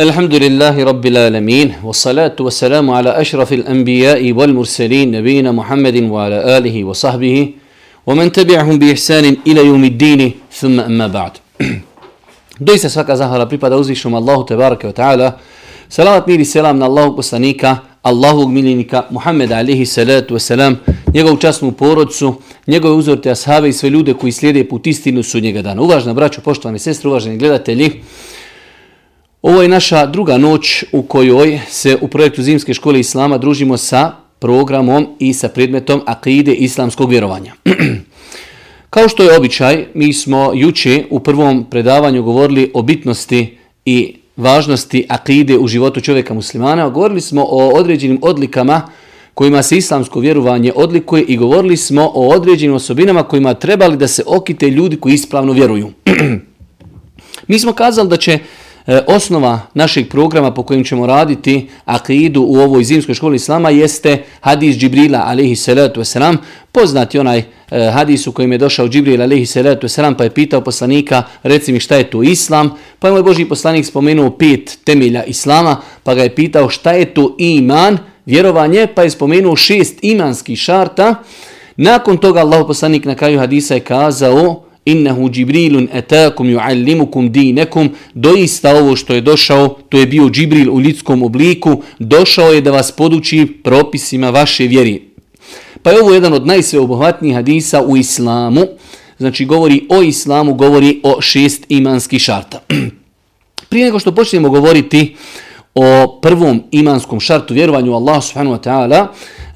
الحمد لله رب العالمين والصلاة والسلام على أشرف الأنبياء والمرسلين نبينا محمد وعلى آله وصحبه ومن تبعهم بإحسان إلى يوم الدين ثم أما بعد Doista svaka zahvala pripada uzvišom Allahu tebareke ve taala. Salavat mir i selam na Allahog poslanika, Allahovog miljenika Muhammeda alihi salatu ve selam, njegovu časnu porodcu, njegove uzorte ashabe i sve ljude koji slijede put istinu su njega dana. Uvažna braćo, poštovani sestre, uvaženi gledatelji, Ovo je naša druga noć u kojoj se u projektu Zimske škole Islama družimo sa programom i sa predmetom akide islamskog vjerovanja. Kao što je običaj, mi smo juče u prvom predavanju govorili o bitnosti i važnosti akide u životu čovjeka muslimana. Govorili smo o određenim odlikama kojima se islamsko vjerovanje odlikuje i govorili smo o određenim osobinama kojima trebali da se okite ljudi koji ispravno vjeruju. mi smo kazali da će E, osnova našeg programa po kojim ćemo raditi akidu u ovoj zimskoj školi Islama jeste hadis Džibrila alaihi salatu wasalam. Poznati onaj e, hadis u kojem je došao Džibril alaihi salatu wasalam pa je pitao poslanika reci mi šta je to Islam. Pa je moj Boži poslanik spomenuo pet temelja Islama pa ga je pitao šta je to iman, vjerovanje, pa je spomenuo šest imanskih šarta. Nakon toga Allah poslanik na kraju hadisa je kazao innehu Džibrilun etakum juallimukum dinekum, doista ovo što je došao, to je bio Džibril u ljudskom obliku, došao je da vas poduči propisima vaše vjeri. Pa je ovo jedan od najsveobuhvatnijih hadisa u islamu, znači govori o islamu, govori o šest imanskih šarta. Prije nego što počnemo govoriti o prvom imanskom šartu vjerovanju Allah subhanahu wa ta'ala,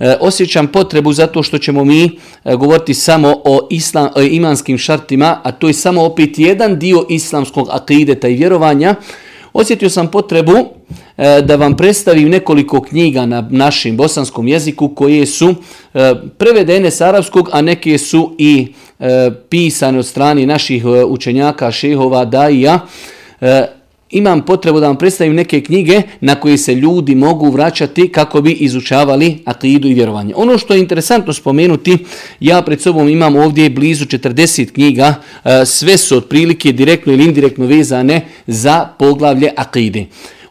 E, osjećam potrebu zato što ćemo mi e, govoriti samo o, islam, o imanskim šartima, a to je samo opet jedan dio islamskog akideta i vjerovanja. Osjetio sam potrebu e, da vam predstavim nekoliko knjiga na našem bosanskom jeziku koje su prevedene s arapskog, a neke su i pisane od strani naših učenjaka, šehova, daija imam potrebu da vam predstavim neke knjige na koje se ljudi mogu vraćati kako bi izučavali akidu i vjerovanje. Ono što je interesantno spomenuti, ja pred sobom imam ovdje blizu 40 knjiga, e, sve su otprilike direktno ili indirektno vezane za poglavlje akide.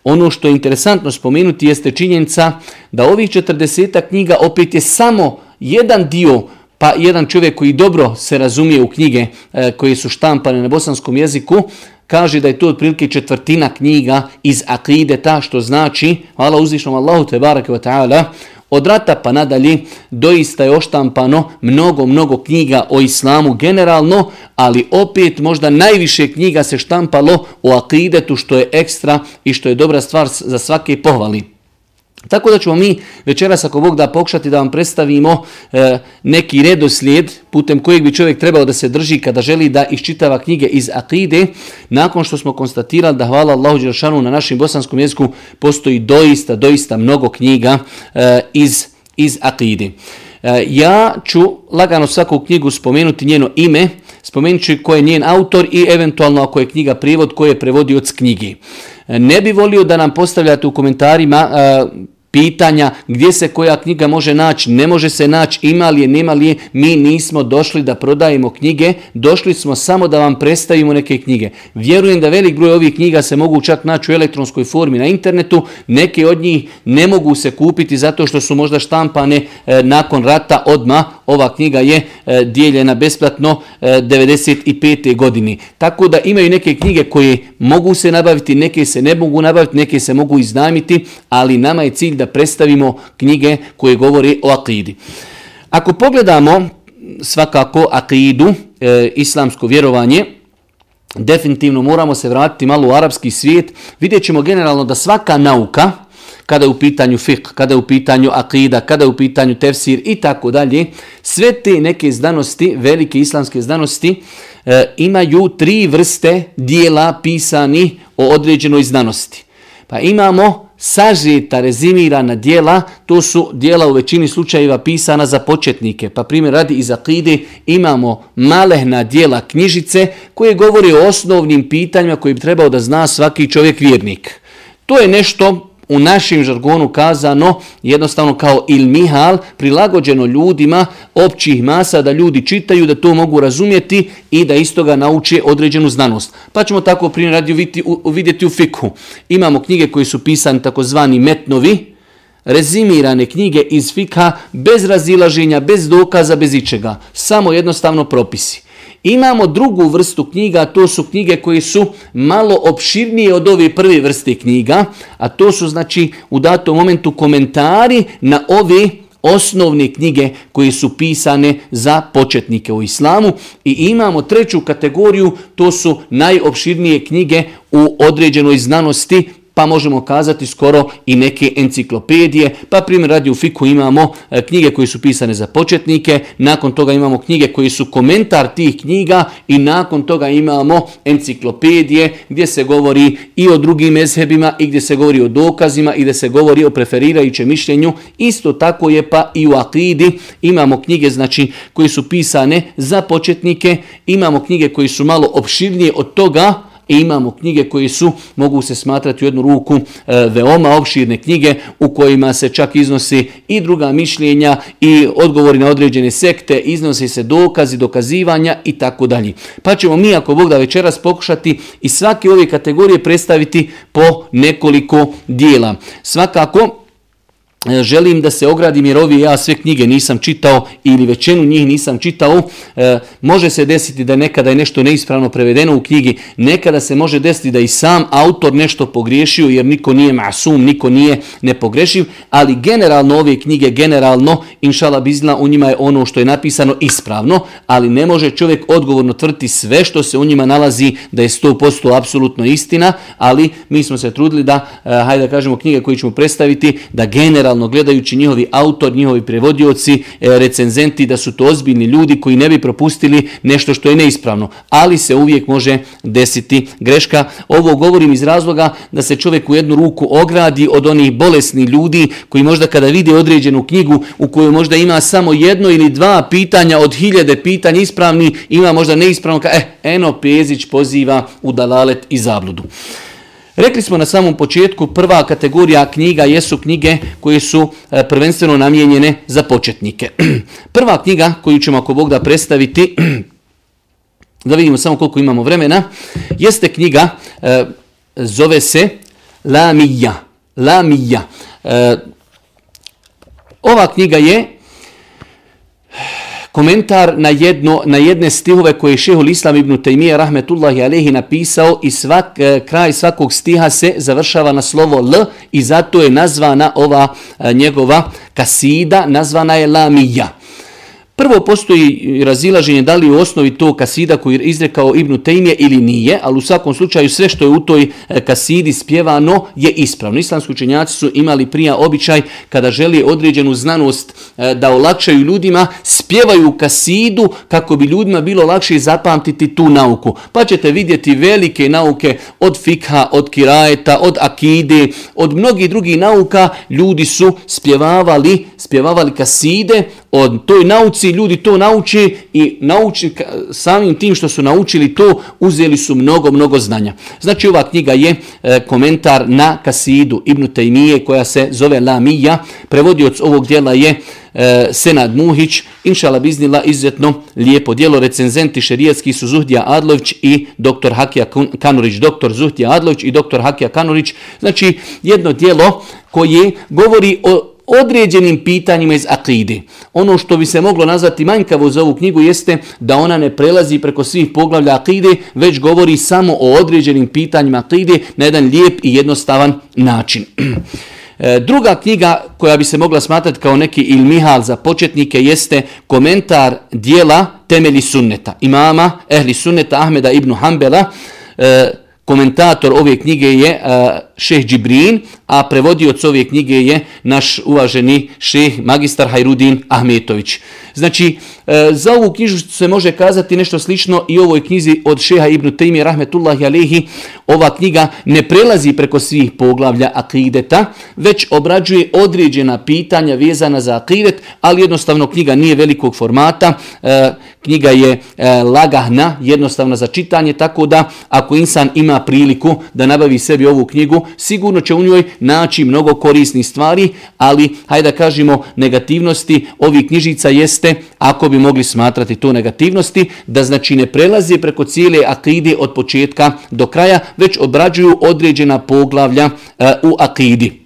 Ono što je interesantno spomenuti jeste činjenica da ovih 40 knjiga opet je samo jedan dio pa jedan čovjek koji dobro se razumije u knjige e, koje su štampane na bosanskom jeziku, kaže da je to otprilike četvrtina knjiga iz akide ta što znači, hvala uzvišnom Allahu te barake wa ta'ala, od rata pa nadalje doista je oštampano mnogo, mnogo knjiga o islamu generalno, ali opet možda najviše knjiga se štampalo o akidetu što je ekstra i što je dobra stvar za svake pohvali. Tako da ćemo mi večeras ako Bog da pokušati da vam predstavimo e, neki redoslijed putem kojeg bi čovjek trebao da se drži kada želi da iščitava knjige iz akide. Nakon što smo konstatirali da hvala Allahu Đeršanu na našem bosanskom jeziku postoji doista, doista mnogo knjiga e, iz, iz akide. E, ja ću lagano svaku knjigu spomenuti njeno ime, spomenut ću ko je njen autor i eventualno ako je knjiga prijevod ko je prevodio od knjige. E, ne bi volio da nam postavljate u komentarima uh, pitanja gdje se koja knjiga može naći, ne može se naći, ima li je, nema li je, mi nismo došli da prodajemo knjige, došli smo samo da vam predstavimo neke knjige. Vjerujem da velik broj ovih knjiga se mogu čak naći u elektronskoj formi na internetu, neke od njih ne mogu se kupiti zato što su možda štampane e, nakon rata odma. Ova knjiga je e, dijeljena besplatno e, 95. godini. Tako da imaju neke knjige koje mogu se nabaviti, neke se ne mogu nabaviti, neke se mogu iznajmiti, ali nama je cilj da predstavimo knjige koje govori o akidi. Ako pogledamo svakako akidu, e, islamsko vjerovanje, definitivno moramo se vratiti malo u arapski svijet. Vidjet ćemo generalno da svaka nauka, kada je u pitanju fiqh, kada je u pitanju akida, kada je u pitanju tefsir i tako dalje, sve te neke znanosti, velike islamske znanosti, e, imaju tri vrste dijela pisani o određenoj znanosti. Pa imamo sažeta, rezimirana dijela, to su dijela u većini slučajeva pisana za početnike. Pa primjer radi iz akide imamo malehna dijela knjižice koje govori o osnovnim pitanjima koje bi trebao da zna svaki čovjek vjernik. To je nešto u našem žargonu kazano jednostavno kao ilmihal, prilagođeno ljudima općih masa da ljudi čitaju, da to mogu razumjeti i da istoga nauče određenu znanost. Pa ćemo tako primjer radi vidjeti u fikhu. Imamo knjige koji su pisani takozvani metnovi, rezimirane knjige iz fikha bez razilaženja, bez dokaza, bez ičega. Samo jednostavno propisi. Imamo drugu vrstu knjiga, to su knjige koje su malo opširnije od ove prve vrste knjiga, a to su znači u datom momentu komentari na ove osnovne knjige koje su pisane za početnike u islamu. I imamo treću kategoriju, to su najopširnije knjige u određenoj znanosti, pa možemo kazati skoro i neke enciklopedije, pa primjer radi u Fiku imamo e, knjige koje su pisane za početnike, nakon toga imamo knjige koji su komentar tih knjiga i nakon toga imamo enciklopedije gdje se govori i o drugim mezhebima i gdje se govori o dokazima i gdje se govori o preferirajućem mišljenju. Isto tako je pa i u akidi imamo knjige znači koje su pisane za početnike, imamo knjige koji su malo opširnije od toga, i imamo knjige koje su, mogu se smatrati u jednu ruku, e, veoma opširne knjige u kojima se čak iznosi i druga mišljenja i odgovori na određene sekte, iznosi se dokazi, dokazivanja i tako dalje. Pa ćemo mi, ako Bog da večeras pokušati i svake ove kategorije predstaviti po nekoliko dijela. Svakako, E, želim da se ogradim jer ovi ja sve knjige nisam čitao ili većinu njih nisam čitao. E, može se desiti da nekada je nešto neispravno prevedeno u knjigi, nekada se može desiti da i sam autor nešto pogriješio jer niko nije masum, niko nije nepogrešiv, ali generalno ove knjige, generalno, inšala bizna, u njima je ono što je napisano ispravno, ali ne može čovjek odgovorno tvrti sve što se u njima nalazi da je 100% apsolutno istina, ali mi smo se trudili da, e, hajde da kažemo knjige koje ćemo predstaviti, da generalno generalno gledajući njihovi autor, njihovi prevodioci, e, recenzenti, da su to ozbiljni ljudi koji ne bi propustili nešto što je neispravno. Ali se uvijek može desiti greška. Ovo govorim iz razloga da se čovjek u jednu ruku ogradi od onih bolesnih ljudi koji možda kada vide određenu knjigu u kojoj možda ima samo jedno ili dva pitanja od hiljade pitanja ispravni, ima možda neispravno, ka, eh, eno Pezić poziva u dalalet i zabludu. Rekli smo na samom početku, prva kategorija knjiga jesu knjige koje su e, prvenstveno namijenjene za početnike. Prva knjiga koju ćemo ako Bog da predstaviti, da vidimo samo koliko imamo vremena, jeste knjiga, e, zove se Lamija. Lamija. E, ova knjiga je komentar na jedno na jedne stihove koje je Šehol Islam ibn Taymiye rahmetullahi alejhi napisao i svak e, kraj svakog stiha se završava na slovo l i zato je nazvana ova e, njegova kasida nazvana je lamija. Prvo postoji razilaženje da li u osnovi to kasida koji je izrekao Ibnu Tejmije ili nije, ali u svakom slučaju sve što je u toj e, kasidi spjevano je ispravno. Islamski učenjaci su imali prija običaj kada želi određenu znanost e, da olakšaju ljudima, spjevaju kasidu kako bi ljudima bilo lakše zapamtiti tu nauku. Pa ćete vidjeti velike nauke od fikha, od kirajeta, od akide, od mnogih drugih nauka, ljudi su spjevavali, spjevavali kaside od toj nauci ljudi to nauče i nauči, samim tim što su naučili to, uzeli su mnogo, mnogo znanja. Znači ova knjiga je e, komentar na Kasidu Ibnu Taymiye koja se zove La Mija. Prevodioc ovog dijela je e, Senad Muhić. Inšala biznila izuzetno lijepo dijelo. Recenzenti šerijetski su Zuhdija Adlović i dr. Hakija Kanurić. Dr. Zuhdija Adlović i dr. Hakija Kanurić. Znači jedno dijelo koje govori o određenim pitanjima iz akide. Ono što bi se moglo nazvati manjkavo za ovu knjigu jeste da ona ne prelazi preko svih poglavlja akide, već govori samo o određenim pitanjima akide na jedan lijep i jednostavan način. E, druga knjiga koja bi se mogla smatrati kao neki ilmihal za početnike jeste komentar dijela Temeli sunneta. Imama Ehli sunneta Ahmeda ibn Hanbela, e, komentator ove knjige je e, šeh Džibrin, a prevodioc ove knjige je naš uvaženi šeh magistar Hajrudin Ahmetović. Znači, e, za ovu knjižu se može kazati nešto slično i ovoj knjizi od šeha Ibn Taymi Rahmetullahi Alehi. Ova knjiga ne prelazi preko svih poglavlja akideta, već obrađuje određena pitanja vezana za akidet, ali jednostavno knjiga nije velikog formata, e, knjiga je e, lagahna, jednostavna za čitanje, tako da ako insan ima priliku da nabavi sebi ovu knjigu, sigurno će u njoj naći mnogo korisnih stvari, ali hajde da kažemo negativnosti ovih knjižica jeste, ako bi mogli smatrati to negativnosti, da znači ne prelazi preko cijele akide od početka do kraja, već obrađuju određena poglavlja e, u akidi.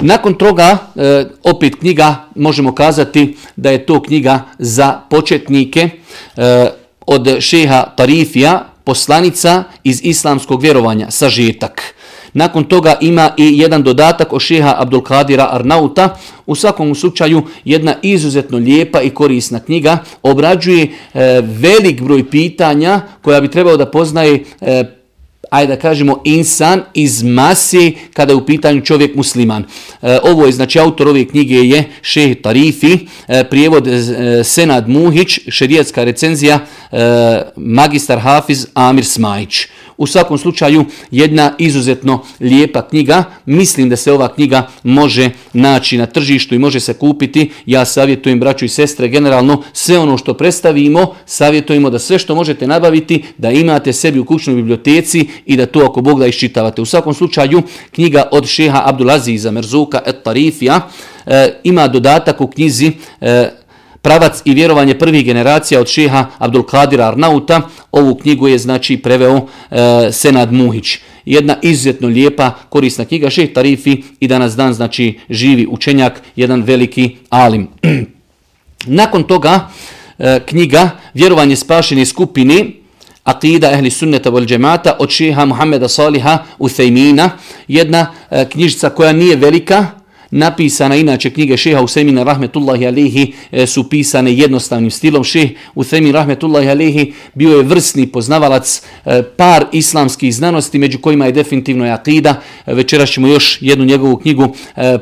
Nakon toga, e, opet knjiga, možemo kazati da je to knjiga za početnike e, od šeha Tarifija, poslanica iz islamskog vjerovanja, sažetak. Nakon toga ima i jedan dodatak o šeha Abdulkadira Arnauta. U svakom slučaju jedna izuzetno lijepa i korisna knjiga obrađuje e, velik broj pitanja koja bi trebao da poznaje e, ajde da kažemo, insan iz masi kada je u pitanju čovjek musliman. E, ovo je, znači, autor ove knjige je Šeh Tarifi, e, prijevod e, Senad Muhić, šerijatska recenzija, e, magistar Hafiz Amir Smajić. U svakom slučaju jedna izuzetno lijepa knjiga. Mislim da se ova knjiga može naći na tržištu i može se kupiti. Ja savjetujem braću i sestre generalno sve ono što predstavimo, savjetujemo da sve što možete nabaviti da imate sebi u kućnoj biblioteci i da to ako Bog da iščitavate. U svakom slučaju knjiga od šeha Abdulaziza Merzuka et Tarifija e, ima dodatak u knjizi e, pravac i vjerovanje prvih generacija od šeha Abdul Kadira Arnauta. Ovu knjigu je znači preveo e, Senad Muhić. Jedna izuzetno lijepa, korisna knjiga šeh Tarifi i danas dan znači živi učenjak, jedan veliki alim. Nakon toga e, knjiga Vjerovanje spašene skupine Akida ehli sunneta vol džemata od šeha Muhammeda Saliha Uthejmina, Jedna e, knjižica koja nije velika, napisana inače knjige šeha Usemina rahmetullahi alihi e, su pisane jednostavnim stilom. Šeh Usemin rahmetullahi alihi bio je vrsni poznavalac e, par islamskih znanosti među kojima je definitivno je akida. E, večeras ćemo još jednu njegovu knjigu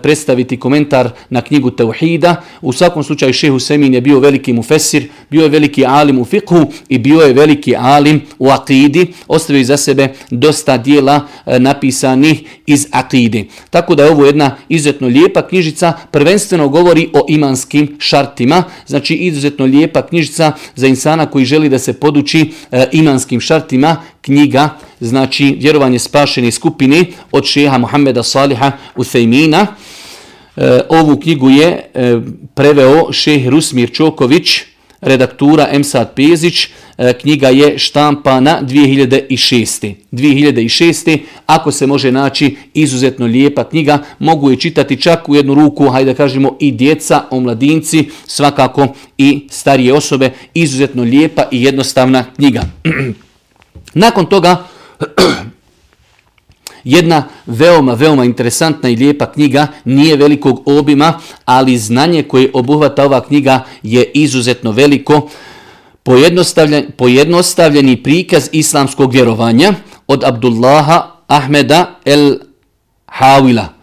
predstaviti komentar na knjigu Tauhida. U svakom slučaju šeh Usemin je bio veliki mufesir, bio je veliki alim u fiqhu i bio je veliki alim u akidi. Ostavio za sebe dosta dijela napisanih iz akide. Tako da je ovo jedna izuzetno lijepa knjižica, prvenstveno govori o imanskim šartima, znači izuzetno lijepa knjižica za insana koji želi da se poduči e, imanskim šartima, knjiga, znači vjerovanje spašene skupine od šeha Muhammeda Saliha Uthejmina. E, ovu knjigu je e, preveo šeh Rusmir Čoković, redaktura Emsad Pezić, e, knjiga je štampana 2006. 2006. Ako se može naći izuzetno lijepa knjiga, mogu je čitati čak u jednu ruku, hajde da kažemo i djeca, omladinci, svakako i starije osobe. Izuzetno lijepa i jednostavna knjiga. Nakon toga, jedna veoma, veoma interesantna i lijepa knjiga, nije velikog obima, ali znanje koje obuhvata ova knjiga je izuzetno veliko pojednostavljen, pojednostavljeni prikaz islamskog vjerovanja od Abdullaha Ahmeda el Hawila.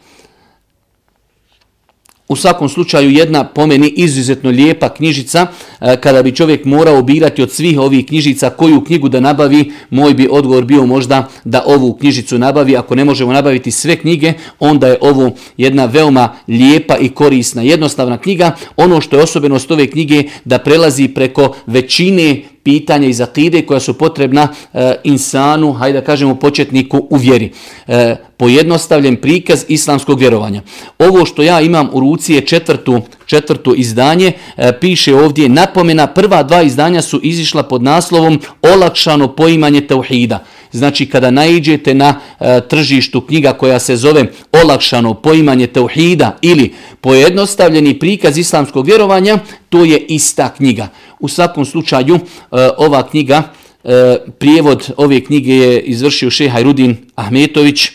U svakom slučaju jedna pomeni izuzetno lijepa knjižica. E, kada bi čovjek morao birati od svih ovih knjižica koju knjigu da nabavi, moj bi odgovor bio možda da ovu knjižicu nabavi. Ako ne možemo nabaviti sve knjige, onda je ovo jedna veoma lijepa i korisna jednostavna knjiga. Ono što je osobenost ove knjige da prelazi preko većine pitanja iz akide koja su potrebna e, insanu, hajde da kažemo početniku u vjeri. E, pojednostavljen prikaz islamskog vjerovanja. Ovo što ja imam u ruci je četvrtu, četvrtu izdanje, e, piše ovdje napomena, prva dva izdanja su izišla pod naslovom Olakšano poimanje tauhida. Znači kada naiđete na e, tržištu knjiga koja se zove Olakšano poimanje tauhida ili pojednostavljeni prikaz islamskog vjerovanja, to je ista knjiga. U svakom slučaju e, ova knjiga, e, prijevod ove knjige je izvršio Šehaj Rudin Ahmetović,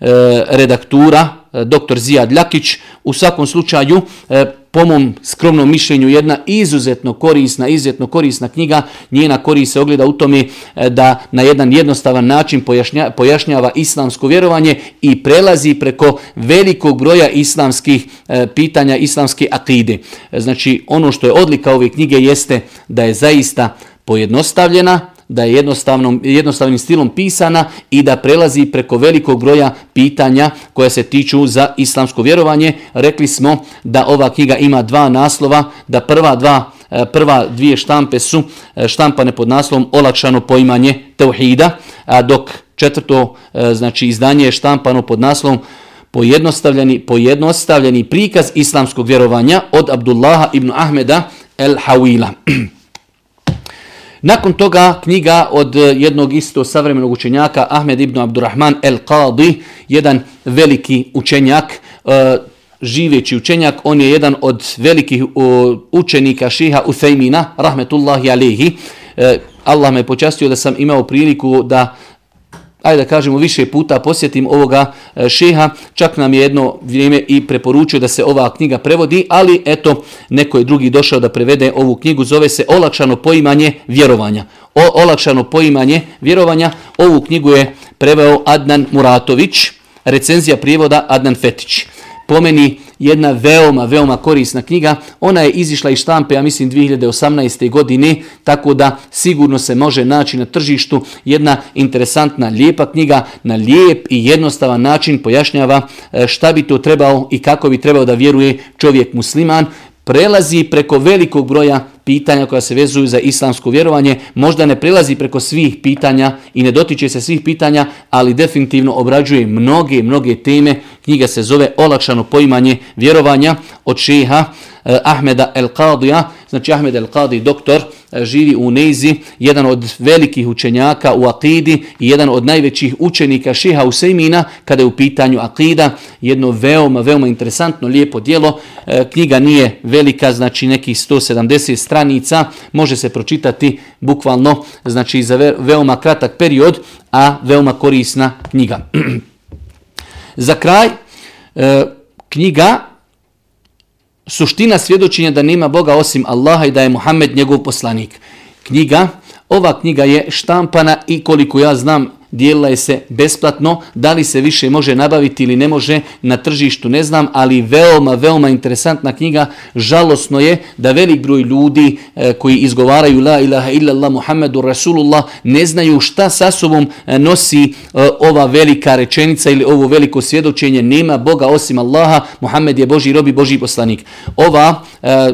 E, redaktura, e, dr. Zijad Ljakić. U svakom slučaju, e, po mom skromnom mišljenju jedna izuzetno korisna, izuzetno korisna knjiga. Njena korist se ogleda u tome da na jedan jednostavan način pojašnja, pojašnjava islamsko vjerovanje i prelazi preko velikog broja islamskih e, pitanja, islamske akide. Znači ono što je odlika ove knjige jeste da je zaista pojednostavljena, da je jednostavnom, jednostavnim stilom pisana i da prelazi preko velikog broja pitanja koja se tiču za islamsko vjerovanje. Rekli smo da ova knjiga ima dva naslova, da prva dva e, prva dvije štampe su e, štampane pod naslovom olakšano poimanje teuhida, dok četvrto e, znači izdanje je štampano pod naslovom pojednostavljeni, pojednostavljeni prikaz islamskog vjerovanja od Abdullaha ibn Ahmeda el Hawila. Nakon toga knjiga od eh, jednog isto savremenog učenjaka Ahmed ibn Abdurrahman el Qadi, jedan veliki učenjak, eh, živeći učenjak, on je jedan od velikih eh, učenika šiha Uthejmina, rahmetullahi alihi. Allah me počastio da sam imao priliku da ajde da kažemo više puta posjetim ovoga e, šeha, čak nam je jedno vrijeme i preporučio da se ova knjiga prevodi, ali eto, neko je drugi došao da prevede ovu knjigu, zove se Olakšano poimanje vjerovanja. O, olakšano poimanje vjerovanja, ovu knjigu je preveo Adnan Muratović, recenzija prijevoda Adnan Fetić po meni jedna veoma, veoma korisna knjiga. Ona je izišla iz štampe, ja mislim, 2018. godine, tako da sigurno se može naći na tržištu jedna interesantna, lijepa knjiga, na lijep i jednostavan način pojašnjava e, šta bi to trebao i kako bi trebao da vjeruje čovjek musliman prelazi preko velikog broja pitanja koja se vezuju za islamsko vjerovanje, možda ne prelazi preko svih pitanja i ne dotiče se svih pitanja, ali definitivno obrađuje mnoge, mnoge teme. Knjiga se zove Olakšano poimanje vjerovanja od šeha eh, Ahmeda El Qadija, znači Ahmed El Qadi, doktor, eh, živi u Neizi, jedan od velikih učenjaka u Akidi i jedan od najvećih učenika Šiha Usejmina kada je u pitanju Akida, jedno veoma, veoma interesantno, lijepo dijelo. Eh, knjiga nije velika, znači nekih 170 stranica, može se pročitati bukvalno, znači za veoma kratak period, a veoma korisna knjiga. za kraj, e, knjiga suština svjedočenja da nema Boga osim Allaha i da je Muhammed njegov poslanik. Knjiga, ova knjiga je štampana i koliko ja znam dijelila je se besplatno, da li se više može nabaviti ili ne može na tržištu ne znam, ali veoma, veoma interesantna knjiga, žalosno je da velik broj ljudi e, koji izgovaraju la ilaha illallah Muhammedu Rasulullah ne znaju šta sa sobom e, nosi e, ova velika rečenica ili ovo veliko svjedočenje, nema Boga osim Allaha, Muhammed je Boži robi, Boži poslanik. Ova e,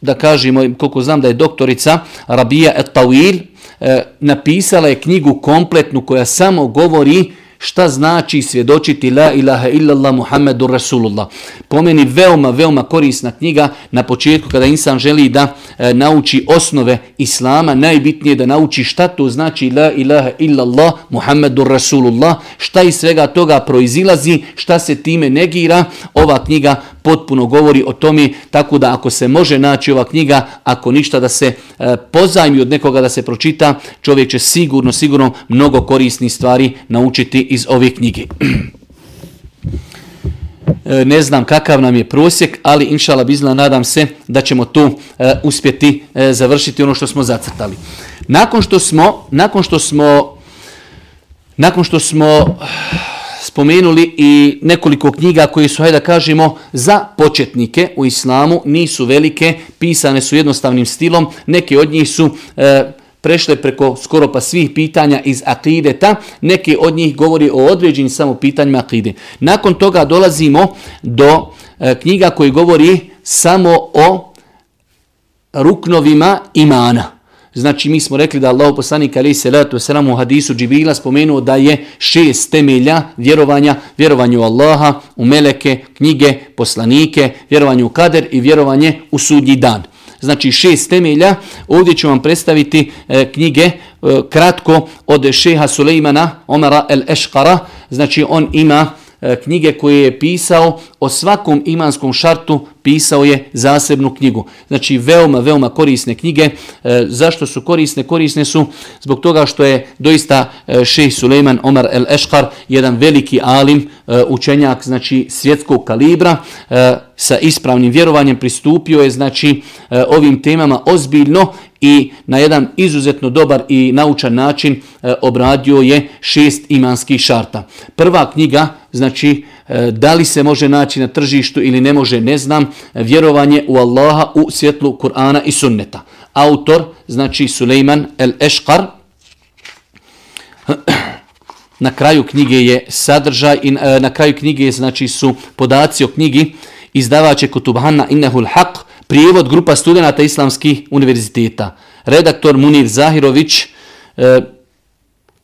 da kažemo, koliko znam da je doktorica Rabija et Tawil, E, napisala je knjigu kompletnu koja samo govori šta znači svjedočiti la ilaha illallah Muhammedur Rasulullah. Po meni veoma, veoma korisna knjiga na početku kada insan želi da e, nauči osnove Islama, najbitnije je da nauči šta to znači la ilaha illallah Muhammedur Rasulullah, šta iz svega toga proizilazi, šta se time negira. Ova knjiga potpuno govori o tome, tako da ako se može naći ova knjiga, ako ništa da se e, pozajmi od nekoga da se pročita, čovjek će sigurno, sigurno mnogo korisnih stvari naučiti iz ove knjige. E, ne znam kakav nam je prosjek, ali inšala bizla nadam se da ćemo tu e, uspjeti e, završiti ono što smo zacrtali. Nakon što smo, nakon što smo, nakon što smo eh, spomenuli i nekoliko knjiga koje su, hajde da kažemo, za početnike u islamu, nisu velike, pisane su jednostavnim stilom, neke od njih su e, prešle preko skoro pa svih pitanja iz akideta, neke od njih govori o određenim samo pitanjima akide. Nakon toga dolazimo do e, knjiga koji govori samo o ruknovima imana. Znači mi smo rekli da Allah poslanik ali se letu selam u hadisu Džibrila spomenuo da je šest temelja vjerovanja, vjerovanje u Allaha, u meleke, knjige, poslanike, vjerovanje u kader i vjerovanje u sudnji dan. Znači šest temelja, ovdje ću vam predstaviti e, knjige e, kratko od šeha Sulejmana Omara el Eškara, znači on ima E, knjige koje je pisao o svakom imanskom šartu pisao je zasebnu knjigu. Znači veoma, veoma korisne knjige. E, zašto su korisne? Korisne su zbog toga što je doista e, šejh Suleiman Omar el Eškar jedan veliki alim, e, učenjak znači svjetskog kalibra e, sa ispravnim vjerovanjem pristupio je znači e, ovim temama ozbiljno i na jedan izuzetno dobar i naučan način e, obradio je šest imanskih šarta. Prva knjiga, znači E, da li se može naći na tržištu ili ne može, ne znam, vjerovanje u Allaha u svjetlu Kur'ana i sunneta. Autor, znači Suleiman el Eškar, na kraju knjige je sadržaj i e, na kraju knjige je, znači su podaci o knjigi izdavače Kutubhanna Innehul Haq, prijevod grupa studenta islamskih univerziteta. Redaktor Munir Zahirović, e,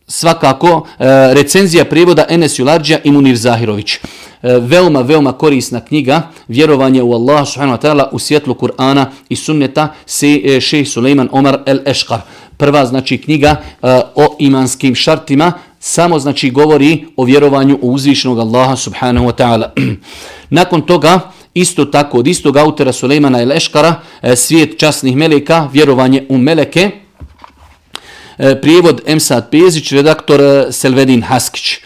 svakako e, recenzija prijevoda Enes Jularđa i Munir Zahirović. E, veoma, veoma korisna knjiga Vjerovanje u Allah subhanahu wa ta'ala u svjetlu Kur'ana i sunneta se e, šejh Suleiman Omar el Eškar. Prva znači knjiga e, o imanskim šartima samo znači govori o vjerovanju u uzvišnog Allaha subhanahu wa ta'ala. Nakon toga Isto tako, od istog autora Sulejmana el Eškara, e, svijet časnih meleka, vjerovanje u meleke, e, prijevod Emsad Pezić, redaktor e, Selvedin Haskić.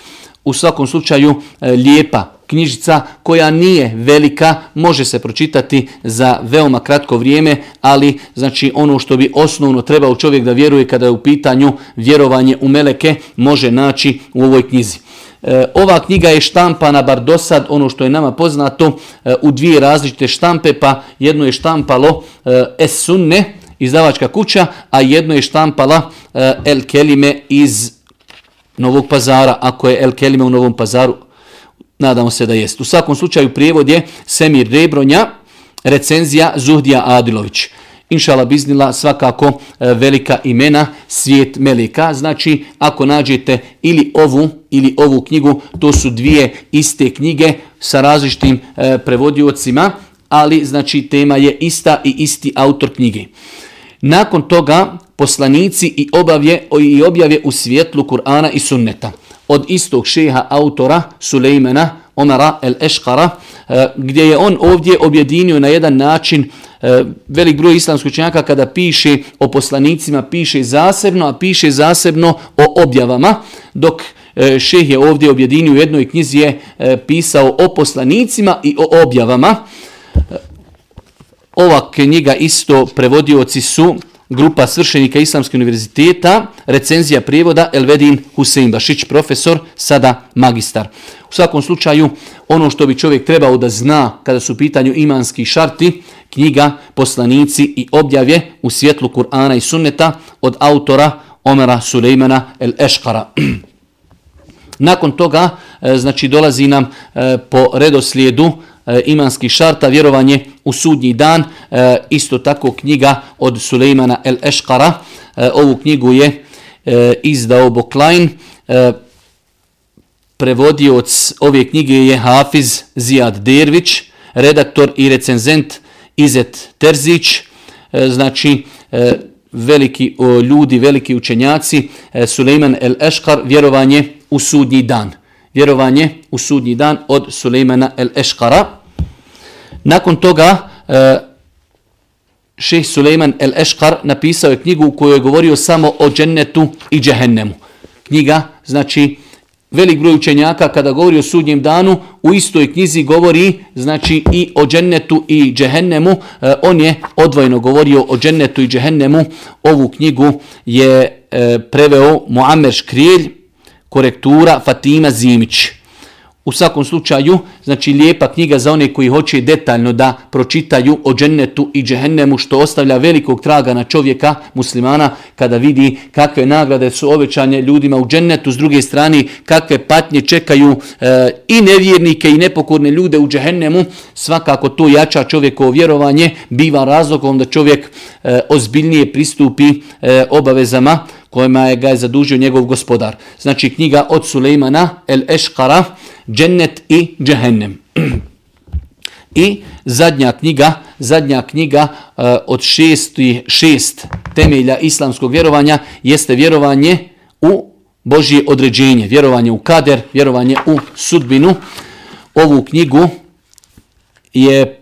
U svakom slučaju lijepa knjižica koja nije velika, može se pročitati za veoma kratko vrijeme, ali znači ono što bi osnovno trebao čovjek da vjeruje kada je u pitanju vjerovanje u meleke, može naći u ovoj knjizi. Eh, ova knjiga je štampana, bar do sad, ono što je nama poznato, eh, u dvije različite štampe, pa jedno je štampalo eh, Es Sunne, izdavačka kuća, a jedno je štampala El Kelime iz Novog pazara, ako je El Kelime u Novom pazaru, nadamo se da jest. U svakom slučaju prijevod je Semir Rebronja, recenzija Zuhdija Adilović. Inšala biznila svakako e, velika imena svijet Melika. Znači, ako nađete ili ovu ili ovu knjigu, to su dvije iste knjige sa različitim e, prevodiocima, ali znači tema je ista i isti autor knjige. Nakon toga poslanici i obavje i objave u svjetlu Kur'ana i sunneta. Od istog šeha autora Sulejmana Omara el Eškara, e, gdje je on ovdje objedinio na jedan način e, velik broj islamskih činjaka kada piše o poslanicima, piše zasebno, a piše zasebno o objavama, dok e, šeh je ovdje objedinio u jednoj knjizi je pisao o poslanicima i o objavama. Ova knjiga isto prevodioci su grupa svršenika Islamske univerziteta, recenzija prijevoda Elvedin Husein Bašić, profesor, sada magistar. U svakom slučaju, ono što bi čovjek trebao da zna kada su u pitanju imanski šarti, knjiga Poslanici i objavje u svjetlu Kur'ana i sunneta od autora Omera Sulejmana El Eškara. Nakon toga, e, znači, dolazi nam e, po redoslijedu e, imanski imanskih šarta, vjerovanje u sudnji dan, isto tako knjiga od Sulejmana El Eškara. Ovu knjigu je izdao Boklajn. Prevodioc ove knjige je Hafiz Zijad Dervić, redaktor i recenzent Izet Terzić, e, znači e, veliki ljudi, veliki učenjaci, e, Sulejman El Eškar, vjerovanje u sudnji dan vjerovanje u sudnji dan od Sulejmana el Eškara. Nakon toga šeh Sulejman el Eškar napisao je knjigu u kojoj je govorio samo o džennetu i džehennemu. Knjiga, znači, velik broj učenjaka kada govori o sudnjem danu, u istoj knjizi govori znači i o džennetu i džehennemu. E, on je odvojno govorio o džennetu i džehennemu. Ovu knjigu je e, preveo Muammer Škrijelj, korektura Fatima Zimić. U svakom slučaju, znači lijepa knjiga za one koji hoće detaljno da pročitaju o džennetu i džehennemu što ostavlja velikog traga na čovjeka muslimana kada vidi kakve nagrade su obećane ljudima u džennetu, s druge strane kakve patnje čekaju e, i nevjernike i nepokorne ljude u džehennemu, svakako to jača čovjekovo vjerovanje, biva razlogom da čovjek e, ozbiljnije pristupi e, obavezama kojima je ga je zadužio njegov gospodar. Znači knjiga od Sulejmana El Eškara, Džennet i Džehennem. I zadnja knjiga, zadnja knjiga uh, od šesti, šest temelja islamskog vjerovanja jeste vjerovanje u Božje određenje, vjerovanje u kader, vjerovanje u sudbinu. Ovu knjigu je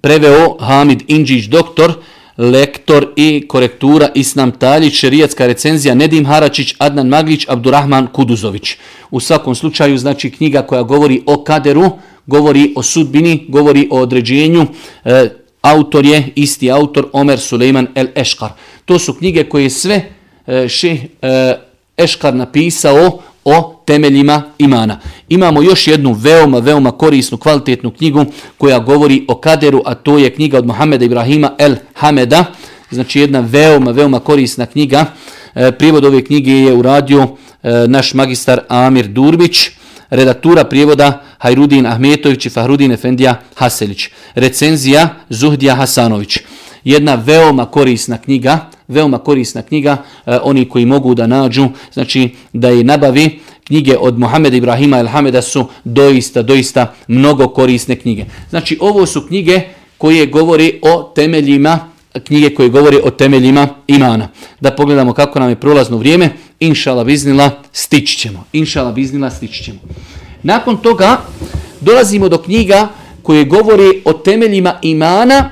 preveo Hamid Inđić, doktor, lektor i korektura Islam Taljić, šerijatska recenzija Nedim Haračić, Adnan Maglić, Abdurrahman Kuduzović. U svakom slučaju, znači knjiga koja govori o kaderu, govori o sudbini, govori o određenju, e, autor je isti autor Omer Suleiman El Eškar. To su knjige koje sve e, šeh e, Eškar napisao o temeljima imana. Imamo još jednu veoma, veoma korisnu, kvalitetnu knjigu koja govori o kaderu, a to je knjiga od Mohameda Ibrahima El Hameda. Znači jedna veoma, veoma korisna knjiga. E, prijevod ove knjige je uradio e, naš magistar Amir Durbić, redaktura prijevoda Hajrudin Ahmetović i Fahrudin Efendija Haselić. Recenzija Zuhdija Hasanović. Jedna veoma korisna knjiga, veoma korisna knjiga, e, oni koji mogu da nađu, znači da je nabavi, knjige od Muhameda Ibrahima El Hameda su doista, doista mnogo korisne knjige. Znači ovo su knjige koje govori o temeljima, knjige koje govori o temeljima imana. Da pogledamo kako nam je prolazno vrijeme, inšala biznila, stići ćemo. Inšala biznila, stići ćemo. Nakon toga dolazimo do knjiga koje govori o temeljima imana,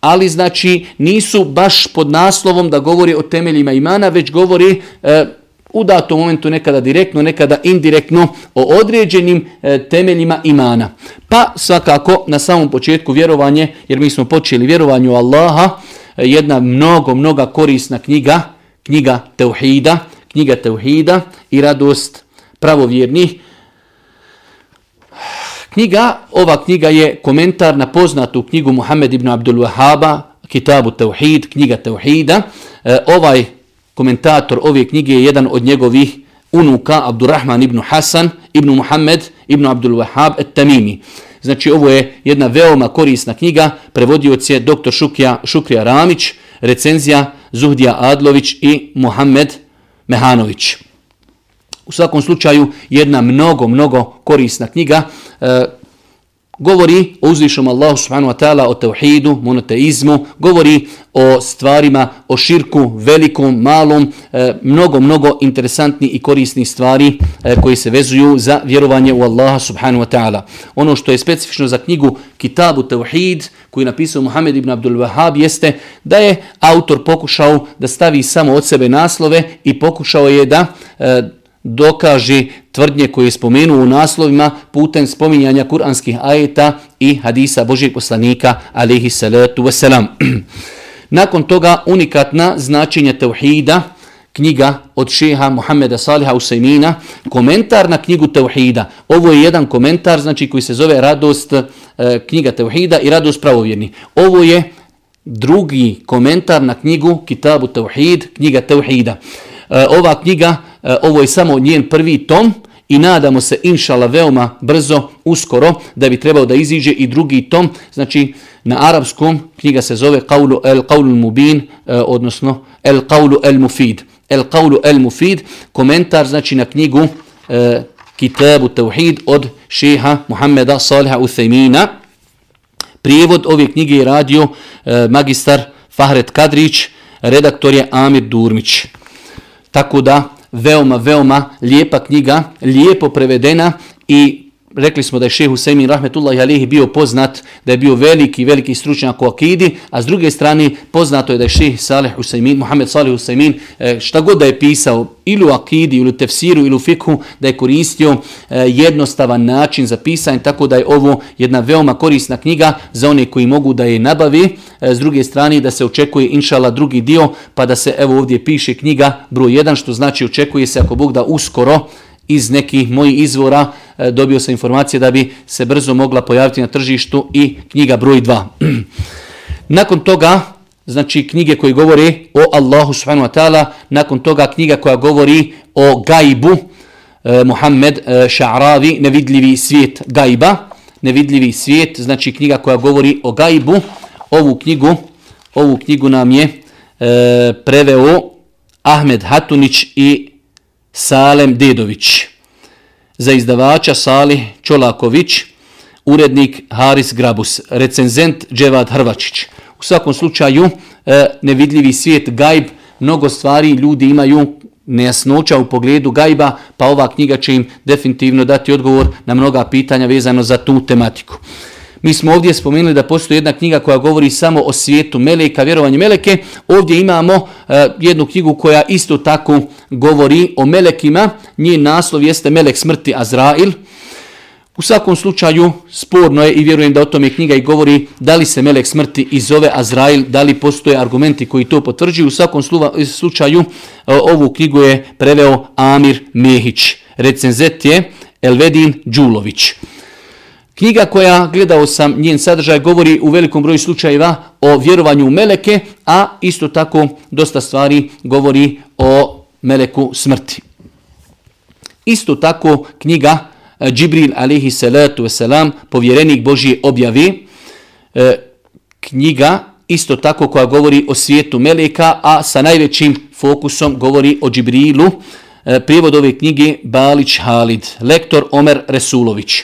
ali znači nisu baš pod naslovom da govori o temeljima imana, već govori e, u datom momentu nekada direktno, nekada indirektno o određenim e, temeljima imana. Pa svakako na samom početku vjerovanje, jer mi smo počeli vjerovanju Allaha, e, jedna mnogo, mnoga korisna knjiga, knjiga Teuhida, knjiga Teuhida i radost pravovjernih. Knjiga, ova knjiga je komentar na poznatu knjigu Muhammed ibn Abdul Wahaba, Kitabu Tauhid, knjiga Tauhida. E, ovaj komentator ove knjige je jedan od njegovih unuka, Abdurrahman ibn Hasan, ibn Muhammed, ibn Abdul Wahab, et Tamimi. Znači ovo je jedna veoma korisna knjiga, prevodioc je dr. Šukija, Šukrija Ramić, recenzija Zuhdija Adlović i Muhammed Mehanović. U svakom slučaju jedna mnogo, mnogo korisna knjiga. E, govori o uzvišom Allahu subhanahu wa ta'ala, o tauhidu, monoteizmu, govori o stvarima, o širku, velikom, malom, e, mnogo, mnogo interesantni i korisni stvari e, koji se vezuju za vjerovanje u Allaha subhanahu wa ta'ala. Ono što je specifično za knjigu Kitabu Tauhid, koji je napisao Muhammed ibn Abdul Wahab, jeste da je autor pokušao da stavi samo od sebe naslove i pokušao je da e, dokaže tvrdnje koje je spomenuo u naslovima putem spominjanja kuranskih ajeta i hadisa Božijeg poslanika alaihi salatu wasalam. Nakon toga unikatna značenja tevhida, knjiga od šeha Muhammeda Saliha Usaimina, komentar na knjigu Teuhida. Ovo je jedan komentar znači koji se zove Radost e, knjiga Teuhida i Radost pravovjerni. Ovo je drugi komentar na knjigu Kitabu Teuhid, knjiga Teuhida. E, ova knjiga E, ovo je samo njen prvi tom i nadamo se inšala veoma brzo, uskoro, da bi trebao da iziđe i drugi tom, znači na arapskom knjiga se zove Qawlu el Qawlu Mubin, e, odnosno El Qawlu el Mufid. El Qawlu el Mufid, komentar znači na knjigu e, Kitabu Tauhid od šeha Muhammeda Saliha Uthejmina. Prijevod ove knjige je radio e, magistar Fahret Kadrić, redaktor je Amir Durmić. Tako da veoma, veoma lijepa knjiga, lijepo prevedena i rekli smo da je šehu Semin Rahmetullahi Alihi bio poznat, da je bio veliki, veliki stručnjak u akidi, a s druge strane poznato je da je šeh Salih Husaymin, Muhammed Salih Husaymin, eh, šta god da je pisao ili u akidi, ili u tefsiru, ili u fikhu, da je koristio eh, jednostavan način za pisanje, tako da je ovo jedna veoma korisna knjiga za one koji mogu da je nabavi, eh, s druge strane da se očekuje inšala drugi dio, pa da se evo ovdje piše knjiga broj 1, što znači očekuje se ako Bog da uskoro, iz nekih mojih izvora e, dobio sam informacije da bi se brzo mogla pojaviti na tržištu i knjiga broj 2. nakon toga, znači knjige koje govore o Allahu subhanahu wa ta'ala, nakon toga knjiga koja govori o gajbu, eh, Muhammed eh, Ša'ravi, nevidljivi svijet gajba, nevidljivi svijet, znači knjiga koja govori o gajbu, ovu knjigu, ovu knjigu nam je eh, preveo Ahmed Hatunić i Salem Dedović. Za izdavača Sali Čolaković, urednik Haris Grabus, recenzent Dževad Hrvačić. U svakom slučaju, e, nevidljivi svijet gajb, mnogo stvari ljudi imaju nejasnoća u pogledu gajba, pa ova knjiga će im definitivno dati odgovor na mnoga pitanja vezano za tu tematiku. Mi smo ovdje spomenuli da postoji jedna knjiga koja govori samo o svijetu Meleka, vjerovanju Meleke. Ovdje imamo uh, jednu knjigu koja isto tako govori o Melekima. Njen naslov jeste Melek smrti Azrail. U svakom slučaju sporno je i vjerujem da o tome knjiga i govori da li se Melek smrti i zove Azrail, da li postoje argumenti koji to potvrđuju. U svakom slučaju e, ovu knjigu je preveo Amir Mehić. Recenzet je Elvedin Đulović. Knjiga koja, gledao sam njen sadržaj, govori u velikom broju slučajeva o vjerovanju u meleke, a isto tako dosta stvari govori o meleku smrti. Isto tako knjiga eh, Džibril alaihi salatu wasalam, povjerenik Božije objavi, eh, knjiga isto tako koja govori o svijetu Meleka, a sa najvećim fokusom govori o Džibrilu. Eh, prijevod ove knjige Balić Halid, lektor Omer Resulović.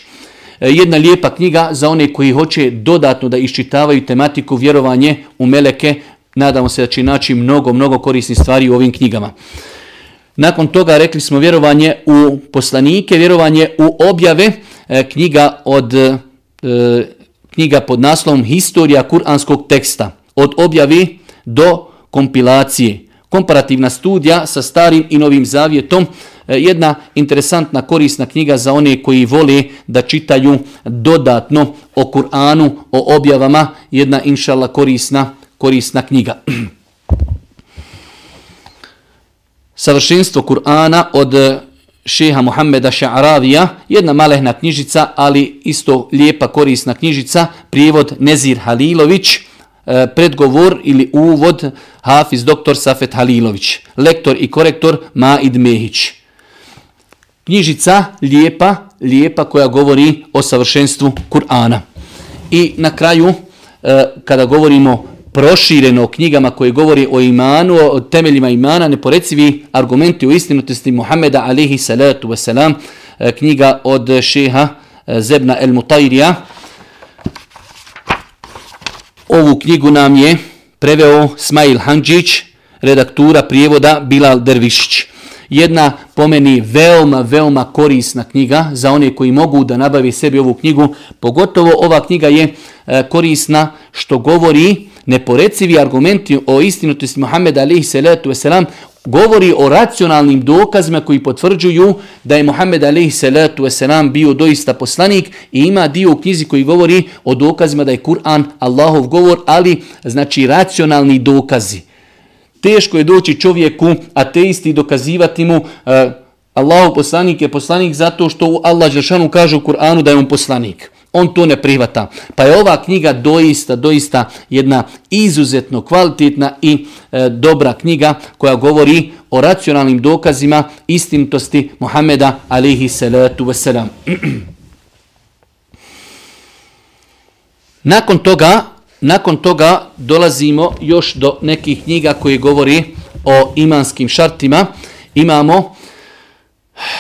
E, jedna lijepa knjiga za one koji hoće dodatno da iščitavaju tematiku vjerovanje u Meleke. Nadamo se da će naći mnogo, mnogo korisnih stvari u ovim knjigama. Nakon toga rekli smo vjerovanje u poslanike, vjerovanje u objave, e, knjiga od e, knjiga pod naslovom Historija kuranskog teksta od objavi do kompilacije. Komparativna studija sa starim i novim zavjetom, e, jedna interesantna korisna knjiga za one koji vole da čitaju dodatno o Kur'anu, o objavama, jedna inšala korisna, korisna knjiga. Savršenstvo Kur'ana od e, šeha Muhammeda Ša'aravija, jedna malehna knjižica, ali isto lijepa korisna knjižica, prijevod Nezir Halilović, E, predgovor ili uvod Hafiz dr. Safet Halilović, lektor i korektor Maid Mehić. Knjižica lijepa, lijepa koja govori o savršenstvu Kur'ana. I na kraju, e, kada govorimo prošireno o knjigama koje govori o imanu, o temeljima imana, neporecivi argumenti o istinutosti Muhammeda alihi salatu wasalam, e, knjiga od šeha Zebna el Mutairija, Ovu knjigu nam je preveo Smail Hanđić, redaktura prijevoda Bilal Dervišić. Jedna po meni veoma, veoma korisna knjiga za one koji mogu da nabavi sebi ovu knjigu. Pogotovo ova knjiga je e, korisna što govori neporecivi argumenti o istinutosti Muhammeda alihi salatu wasalam govori o racionalnim dokazima koji potvrđuju da je Muhammed alaihi salatu wasalam bio doista poslanik i ima dio u knjizi koji govori o dokazima da je Kur'an Allahov govor, ali znači racionalni dokazi. Teško je doći čovjeku, ateisti, dokazivati mu uh, Allahov poslanik je poslanik zato što Allah Žešanu kaže u Kur'anu da je on poslanik on to ne prihvata. Pa je ova knjiga doista, doista jedna izuzetno kvalitetna i e, dobra knjiga koja govori o racionalnim dokazima istinitosti Muhameda alihi salatu wasalam. nakon toga, nakon toga dolazimo još do nekih knjiga koje govori o imanskim šartima. Imamo,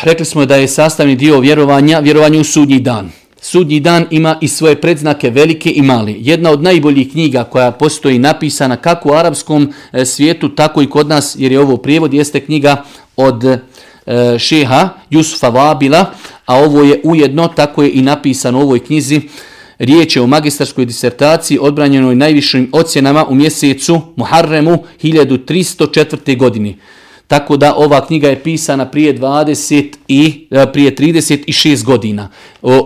rekli smo da je sastavni dio vjerovanja, vjerovanje u sudnji dan. Sudnji dan ima i svoje predznake velike i male. Jedna od najboljih knjiga koja postoji napisana kako u arapskom e, svijetu, tako i kod nas, jer je ovo prijevod, jeste knjiga od e, šeha Jusufa Vabila, a ovo je ujedno, tako je i napisano u ovoj knjizi, Riječ je o magistarskoj disertaciji odbranjenoj najvišim ocjenama u mjesecu Muharremu 1304. godini. Tako da ova knjiga je pisana prije 20 i e, prije 36 godina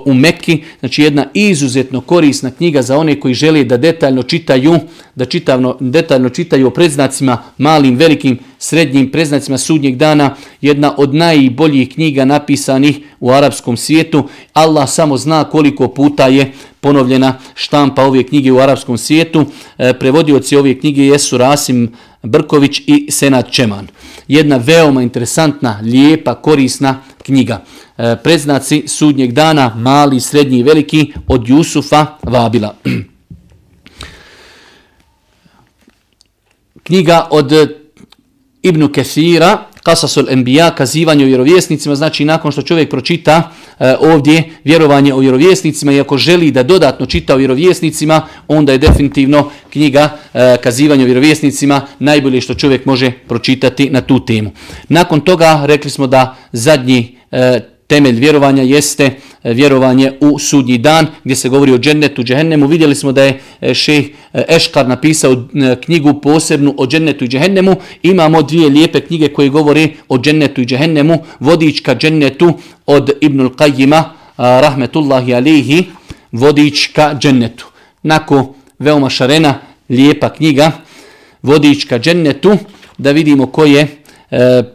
u Mekki, znači jedna izuzetno korisna knjiga za one koji žele da detaljno čitaju, da čitavno detaljno čitaju o predznacima malim, velikim, srednjim predznacima sudnjeg dana, jedna od najboljih knjiga napisanih u arapskom svijetu. Allah samo zna koliko puta je ponovljena štampa ove knjige u arapskom svijetu. E, prevodioci ove knjige jesu Rasim Brković i Senat Čeman jedna veoma interesantna, lijepa, korisna knjiga. E, predznaci sudnjeg dana, mali, srednji i veliki, od Jusufa Vabila. knjiga od Ibnu Kefira, Kasasul Enbiya, kazivanje o vjerovjesnicima, znači nakon što čovjek pročita e, ovdje vjerovanje o vjerovjesnicima i ako želi da dodatno čita o vjerovjesnicima, onda je definitivno knjiga e, kazivanje o vjerovjesnicima najbolje što čovjek može pročitati na tu temu. Nakon toga rekli smo da zadnji e, temelj vjerovanja jeste e, vjerovanje u sudnji dan gdje se govori o džennetu, džehennemu. Vidjeli smo da je e, šeh e, Eškar napisao knjigu posebnu o džennetu i džehennemu. Imamo dvije lijepe knjige koje govore o džennetu i džehennemu. Vodička džennetu od Ibnul Qajima, rahmetullahi alihi, vodička džennetu. Nako veoma šarena, lijepa knjiga, vodička džennetu, da vidimo ko je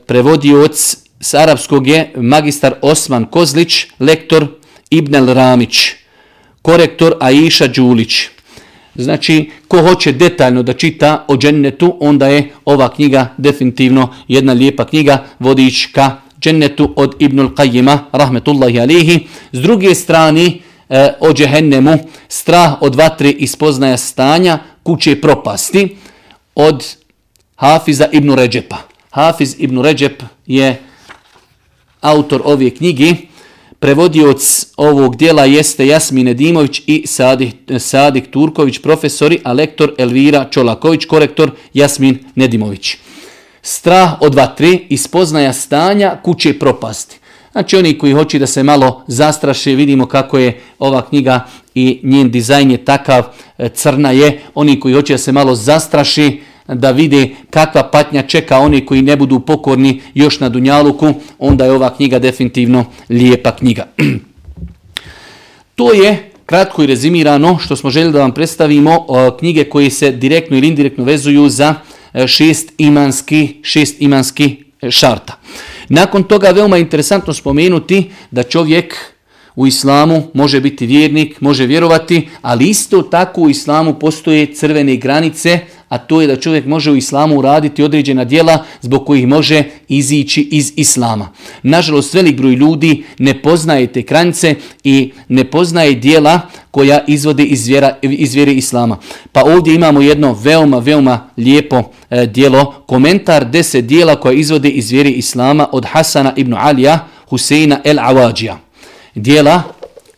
prevodioc s arapskog je magistar Osman Kozlić, lektor Ibnel Ramić, korektor Aisha Đulić. Znači, ko hoće detaljno da čita o džennetu, onda je ova knjiga definitivno jedna lijepa knjiga, vodič ka džennetu od Ibnul Qajima, rahmetullahi alihi. S druge strane, e, o džehennemu, strah od vatre i spoznaja stanja, kuće propasti od Hafiza ibn Ređepa. Hafiz ibn Ređep je autor ove knjige. Prevodioc ovog dijela jeste Jasmine Dimović i Sadik, Sadik Turković, profesori, a lektor Elvira Čolaković, korektor Jasmin Nedimović. Strah od vatre i spoznaja stanja kuće propasti. Znači oni koji hoće da se malo zastraše, vidimo kako je ova knjiga i njen dizajn je takav, e, crna je. Oni koji hoće da se malo zastraši, da vide kakva patnja čeka oni koji ne budu pokorni još na Dunjaluku, onda je ova knjiga definitivno lijepa knjiga. to je kratko i rezimirano što smo željeli da vam predstavimo knjige koje se direktno ili indirektno vezuju za e, šest imanski, šest imanski e, šarta. Nakon toga veoma interesantno spomenuti da čovjek u islamu može biti vjernik, može vjerovati, ali isto tako u islamu postoje crvene granice, a to je da čovjek može u islamu uraditi određena djela zbog kojih može izići iz islama. Nažalost, velik broj ljudi ne poznaje te granice i ne poznaje djela koja izvode iz, vjera, iz vjere islama. Pa ovdje imamo jedno veoma, veoma lijepo e, djelo, komentar deset djela koja izvode iz vjere islama od Hasana ibn Alija Huseina el Awadžija. Dijela,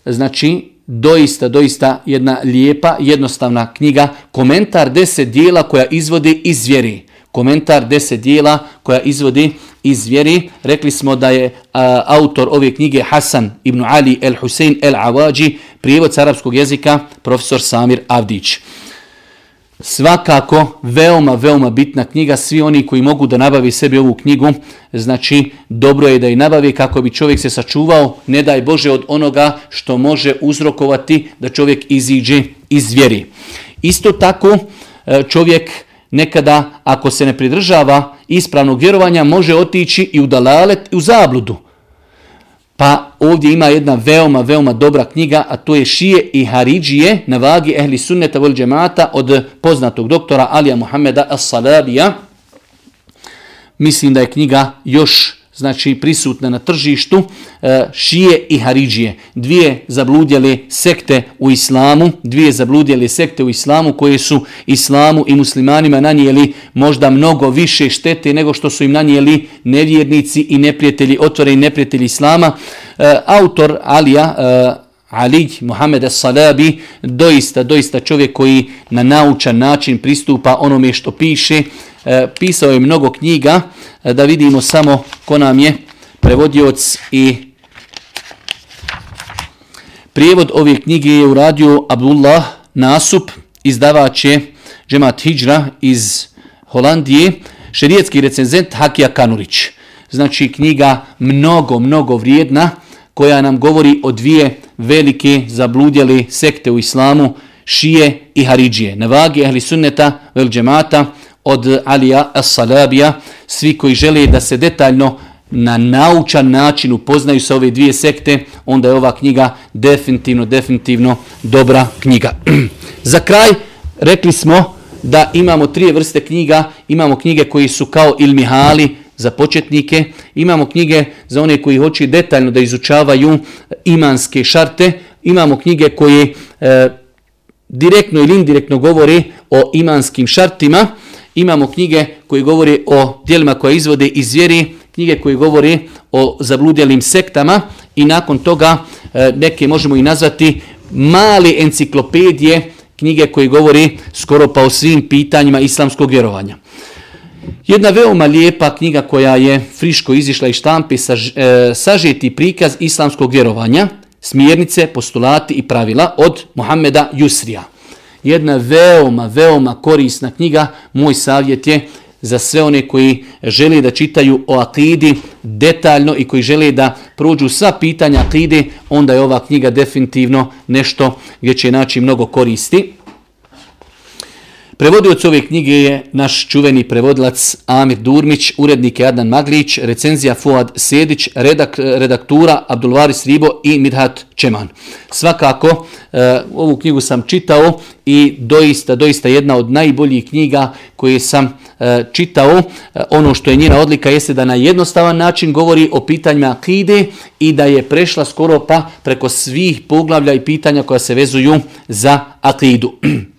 znači doista, doista jedna lijepa, jednostavna knjiga, komentar deset dijela koja izvodi iz vjeri. Komentar deset dijela koja izvodi iz vjeri. Rekli smo da je a, autor ove knjige Hasan ibn Ali el Husein el Awaji, prijevod arapskog jezika, profesor Samir Avdić. Svakako, veoma, veoma bitna knjiga. Svi oni koji mogu da nabavi sebi ovu knjigu, znači dobro je da i nabavi kako bi čovjek se sačuvao, ne daj Bože od onoga što može uzrokovati da čovjek iziđe iz vjeri. Isto tako, e, čovjek nekada, ako se ne pridržava ispravnog vjerovanja, može otići i u dalalet i u zabludu. Pa ovdje ima jedna veoma, veoma dobra knjiga, a to je Šije i Haridžije na vagi Ehli Sunneta vol džemata od poznatog doktora Alija Muhammeda As-Salabija. Mislim da je knjiga još znači prisutne na tržištu, e, šije i haridžije. Dvije zabludjele sekte u islamu, dvije zabludjele sekte u islamu koje su islamu i muslimanima nanijeli možda mnogo više štete nego što su im nanijeli nevjernici i neprijatelji, otvore i neprijatelji islama. E, autor Alija, e, Ali Muhammed As-Salabi, doista, doista čovjek koji na naučan način pristupa onome što piše, E, pisao je mnogo knjiga, e, da vidimo samo ko nam je prevodioc i prijevod ove knjige je uradio Abdullah Nasup, izdavač je Džemat Hidžra iz Holandije, šerijetski recenzent Hakija Kanurić. Znači knjiga mnogo, mnogo vrijedna, koja nam govori o dvije velike zabludjeli sekte u islamu, šije i haridžije. Na vagi ahli sunneta vel džemata, od Alija As-Salabija, svi koji žele da se detaljno na naučan način upoznaju sa ove dvije sekte, onda je ova knjiga definitivno, definitivno dobra knjiga. Za kraj rekli smo da imamo tri vrste knjiga, imamo knjige koji su kao ilmihali za početnike, imamo knjige za one koji hoće detaljno da izučavaju imanske šarte, imamo knjige koje e, direktno ili indirektno govore o imanskim šartima, imamo knjige koje govore o dijelima koje izvode iz vjeri, knjige koje govore o zabludjelim sektama i nakon toga e, neke možemo i nazvati male enciklopedije, knjige koje govore skoro pa o svim pitanjima islamskog vjerovanja. Jedna veoma lijepa knjiga koja je friško izišla iz štampe, e, sažeti prikaz islamskog vjerovanja, smjernice, postulati i pravila od Mohameda Jusrija jedna veoma, veoma korisna knjiga. Moj savjet je za sve one koji žele da čitaju o akidi detaljno i koji žele da prođu sva pitanja akide, onda je ova knjiga definitivno nešto gdje će naći mnogo koristi. Prevodioc ove knjige je naš čuveni prevodilac Amir Durmić, urednik je Adnan Maglić, recenzija Fuad Sedić, redak, redaktura Abdulvaris Ribo i Midhat Čeman. Svakako, e, ovu knjigu sam čitao i doista, doista jedna od najboljih knjiga koje sam e, čitao. E, ono što je njena odlika jeste da na jednostavan način govori o pitanjima akide i da je prešla skoro pa preko svih poglavlja i pitanja koja se vezuju za akidu.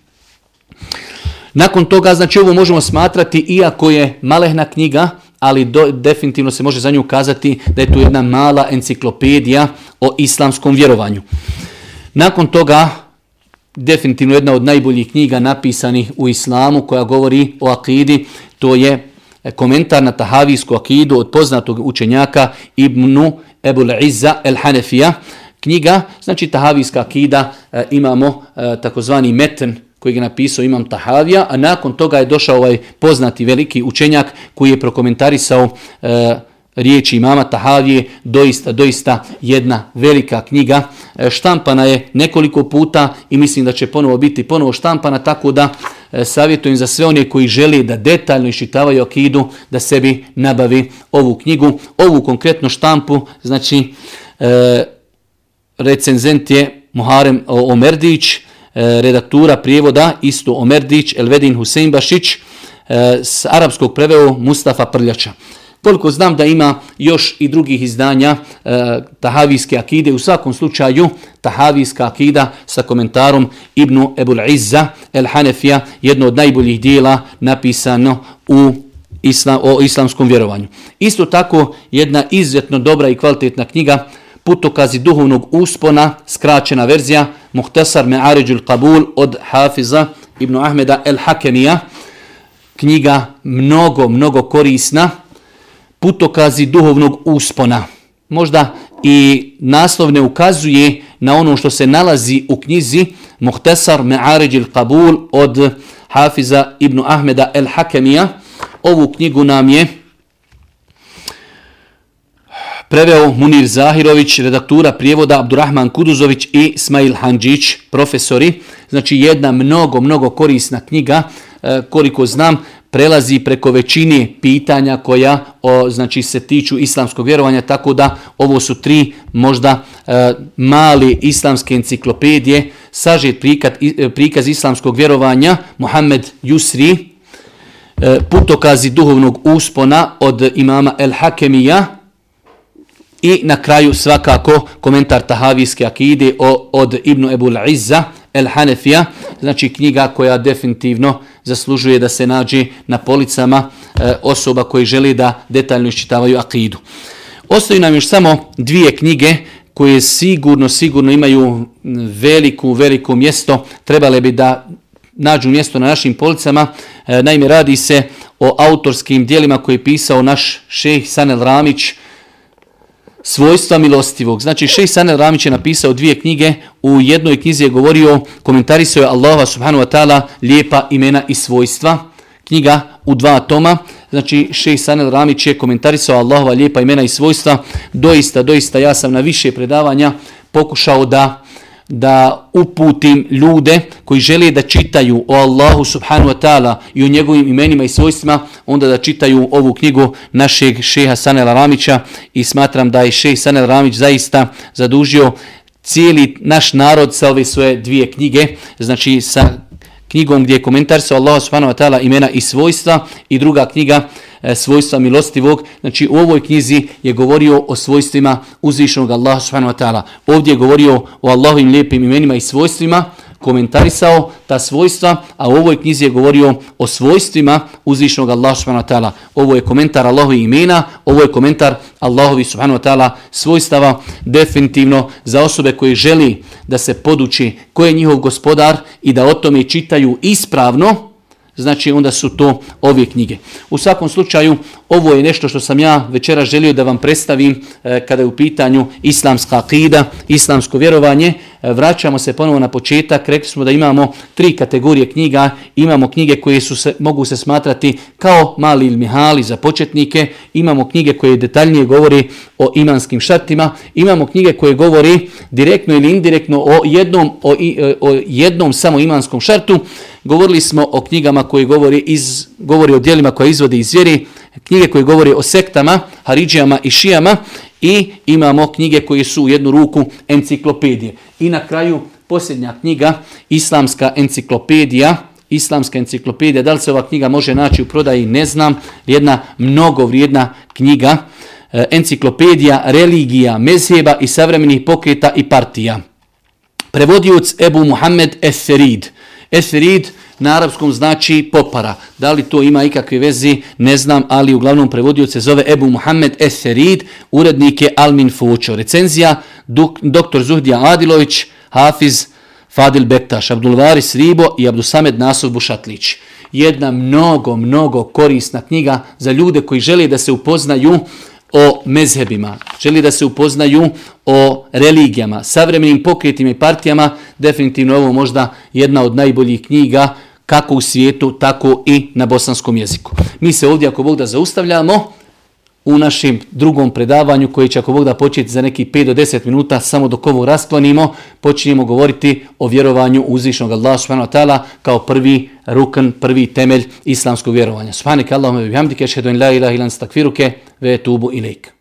Nakon toga, znači ovo možemo smatrati, iako je malehna knjiga, ali do, definitivno se može za nju kazati da je to jedna mala enciklopedija o islamskom vjerovanju. Nakon toga, definitivno jedna od najboljih knjiga napisanih u islamu koja govori o akidi, to je komentar na tahavijsku akidu od poznatog učenjaka Ibnu Ebul Izza El Hanefija. Knjiga, znači tahavijska akida, e, imamo e, takozvani meten koji je napisao Imam Tahavija, a nakon toga je došao ovaj poznati veliki učenjak koji je prokomentarisao e, riječi imama Tahavije, doista, doista jedna velika knjiga. E, štampana je nekoliko puta i mislim da će ponovo biti ponovo štampana, tako da e, savjetujem za sve one koji žele da detaljno iščitavaju akidu, da sebi nabavi ovu knjigu. Ovu konkretnu štampu, znači e, recenzent je Muharem Omerdić, e, E, redaktura prijevoda isto Omerdić, Elvedin Husein Bašić, e, s arapskog preveo Mustafa Prljača. Koliko znam da ima još i drugih izdanja e, Tahavijske akide, u svakom slučaju Tahavijska akida sa komentarom Ibnu Ebul Izza El Hanefija, jedno od najboljih dijela napisano u islam, o islamskom vjerovanju. Isto tako jedna izuzetno dobra i kvalitetna knjiga Putokazi duhovnog uspona, skraćena verzija Muhtasar Me'aređul Qabul od Hafiza Ibn Ahmeda El Hakenija. Knjiga mnogo, mnogo korisna, putokazi duhovnog uspona. Možda i naslov ne ukazuje na ono što se nalazi u knjizi Muhtasar Me'aređ il-Qabul od Hafiza ibn Ahmeda El Hakenija. Ovu knjigu nam je preveo Munir Zahirović, redaktura prijevoda Abdurrahman Kuduzović i Smail Hanđić, profesori. Znači jedna mnogo, mnogo korisna knjiga, e, koliko znam, prelazi preko većine pitanja koja o, znači se tiču islamskog vjerovanja, tako da ovo su tri možda e, mali islamske enciklopedije, sažet prikaz, e, prikaz islamskog vjerovanja, Muhammed Yusri, e, putokazi duhovnog uspona od imama El Hakemija i na kraju svakako komentar Tahavijske akide o, od Ibnu Ebul Izza, El Hanefija, znači knjiga koja definitivno zaslužuje da se nađe na policama e, osoba koji žele da detaljno iščitavaju akidu. Ostaju nam još samo dvije knjige koje sigurno, sigurno imaju veliku, veliko mjesto, trebale bi da nađu mjesto na našim policama. E, naime, radi se o autorskim dijelima koje je pisao naš šejh Sanel Ramić, svojstva milostivog. Znači, šejh Sanel Ramić je napisao dvije knjige. U jednoj knjizi je govorio, komentarisao je Allaha subhanahu wa ta'ala lijepa imena i svojstva. Knjiga u dva toma. Znači, šejh Sanel Ramić je komentarisao Allahova lijepa imena i svojstva. Doista, doista, ja sam na više predavanja pokušao da da uputim ljude koji žele da čitaju o Allahu subhanu wa ta'ala i o njegovim imenima i svojstvima, onda da čitaju ovu knjigu našeg šeha Sanela Ramića i smatram da je šeh Sanel Ramić zaista zadužio cijeli naš narod sa ove svoje dvije knjige, znači sa knjigom gdje je komentar sa Allahu subhanahu wa ta'ala imena i svojstva i druga knjiga E, svojstva milostivog. Znači u ovoj knjizi je govorio o svojstvima uzvišenog Allaha subhanahu wa ta'ala. Ovdje je govorio o Allahovim lijepim imenima i svojstvima, komentarisao ta svojstva, a u ovoj knjizi je govorio o svojstvima uzvišenog Allaha subhanahu wa ta'ala. Ovo je komentar Allahovi imena, ovo je komentar Allahovi subhanahu wa ta'ala svojstava definitivno za osobe koji želi da se poduči ko je njihov gospodar i da o tome čitaju ispravno, znači onda su to ove knjige. U svakom slučaju, ovo je nešto što sam ja večera želio da vam predstavim e, kada je u pitanju islamska akida, islamsko vjerovanje. Vraćamo se ponovo na početak, rekli smo da imamo tri kategorije knjiga, imamo knjige koje su se, mogu se smatrati kao mali ili mihali za početnike, imamo knjige koje detaljnije govori o imanskim šartima, imamo knjige koje govori direktno ili indirektno o jednom, o, e, o jednom samo imanskom šartu, Govorili smo o knjigama koje govori, iz, govori o dijelima koje izvode iz vjeri, knjige koje govori o sektama, haridžijama i šijama i imamo knjige koje su u jednu ruku enciklopedije. I na kraju posljednja knjiga, Islamska enciklopedija, Islamska enciklopedija, da li se ova knjiga može naći u prodaji, ne znam, jedna mnogo vrijedna knjiga, e, enciklopedija, religija, mezheba i savremenih pokreta i partija. Prevodioc Ebu Muhammed Eferid. Eferid, na arapskom znači popara. Da li to ima ikakve vezi, ne znam, ali uglavnom prevodioc se zove Ebu Muhammed Eserid, urednik je Almin Fučo. Recenzija, dr. Zuhdija Adilović, Hafiz Fadil Bektaš, Abdulvaris Ribo i Abdusamed Nasov Bušatlić. Jedna mnogo, mnogo korisna knjiga za ljude koji žele da se upoznaju o mezhebima, želi da se upoznaju o religijama, savremenim pokretima i partijama, definitivno ovo možda jedna od najboljih knjiga kako u svijetu, tako i na bosanskom jeziku. Mi se ovdje, ako Bog da zaustavljamo, u našem drugom predavanju koji će ako Bog da početi za neki 5 do 10 minuta samo dok ovo rasklonimo, počinjemo govoriti o vjerovanju uzvišnog Allah subhanahu wa ta'ala kao prvi rukn, prvi temelj islamskog vjerovanja. Subhanak Allahumma bihamdike, ashhadu an la ilaha illa anta astaghfiruke ve tubu ilaik.